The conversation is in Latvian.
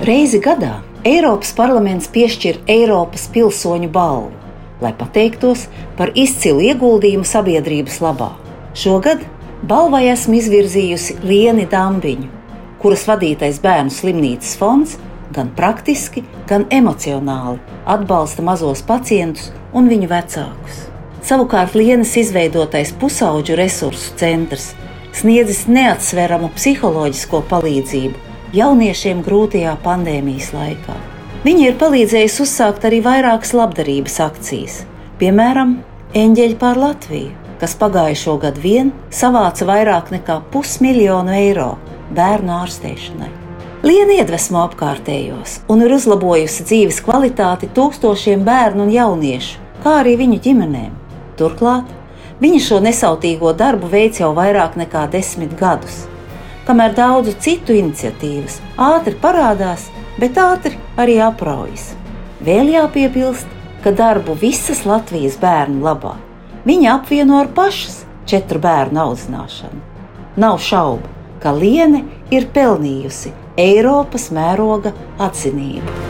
Reizi gadā Eiropas parlaments piešķir Eiropas pilsoņu balvu, lai pateiktos par izcilu ieguldījumu sabiedrības labā. Šogad balvai esmu izvirzījusi Lieni Dambiņu, kuras vadītais bērnu slimnīcas fonds gan praktiski, gan emocionāli atbalsta mazos pacientus un viņu vecākus. Savukārt Lienas izveidotais pusauģu resursu centrs sniedzis neatsveramu psiholoģisko palīdzību jauniešiem grūtajā pandēmijas laikā. Viņa ir palīdzējusi uzsākt arī vairākas labdarības akcijas, piemēram, Eņģeļi pār Latviju, kas pagājušo gadu vien savāca vairāk nekā pusmiljonu eiro bērnu ārstēšanai. Liena iedvesmo apkārtējos un ir uzlabojusi dzīves kvalitāti tūkstošiem bērnu un jauniešu, kā arī viņu ģimenēm. Turklāt viņa šo nesautīgo darbu veic jau vairāk nekā desmit gadus kamēr daudzu citu iniciatīvas ātri parādās, bet ātri arī apraujas. Vēl jāpiebilst, ka darbu visas Latvijas bērnu labā viņa apvieno ar pašas četru bērnu audzināšanu. Nav šaubu, ka Liene ir pelnījusi Eiropas mēroga atzinību.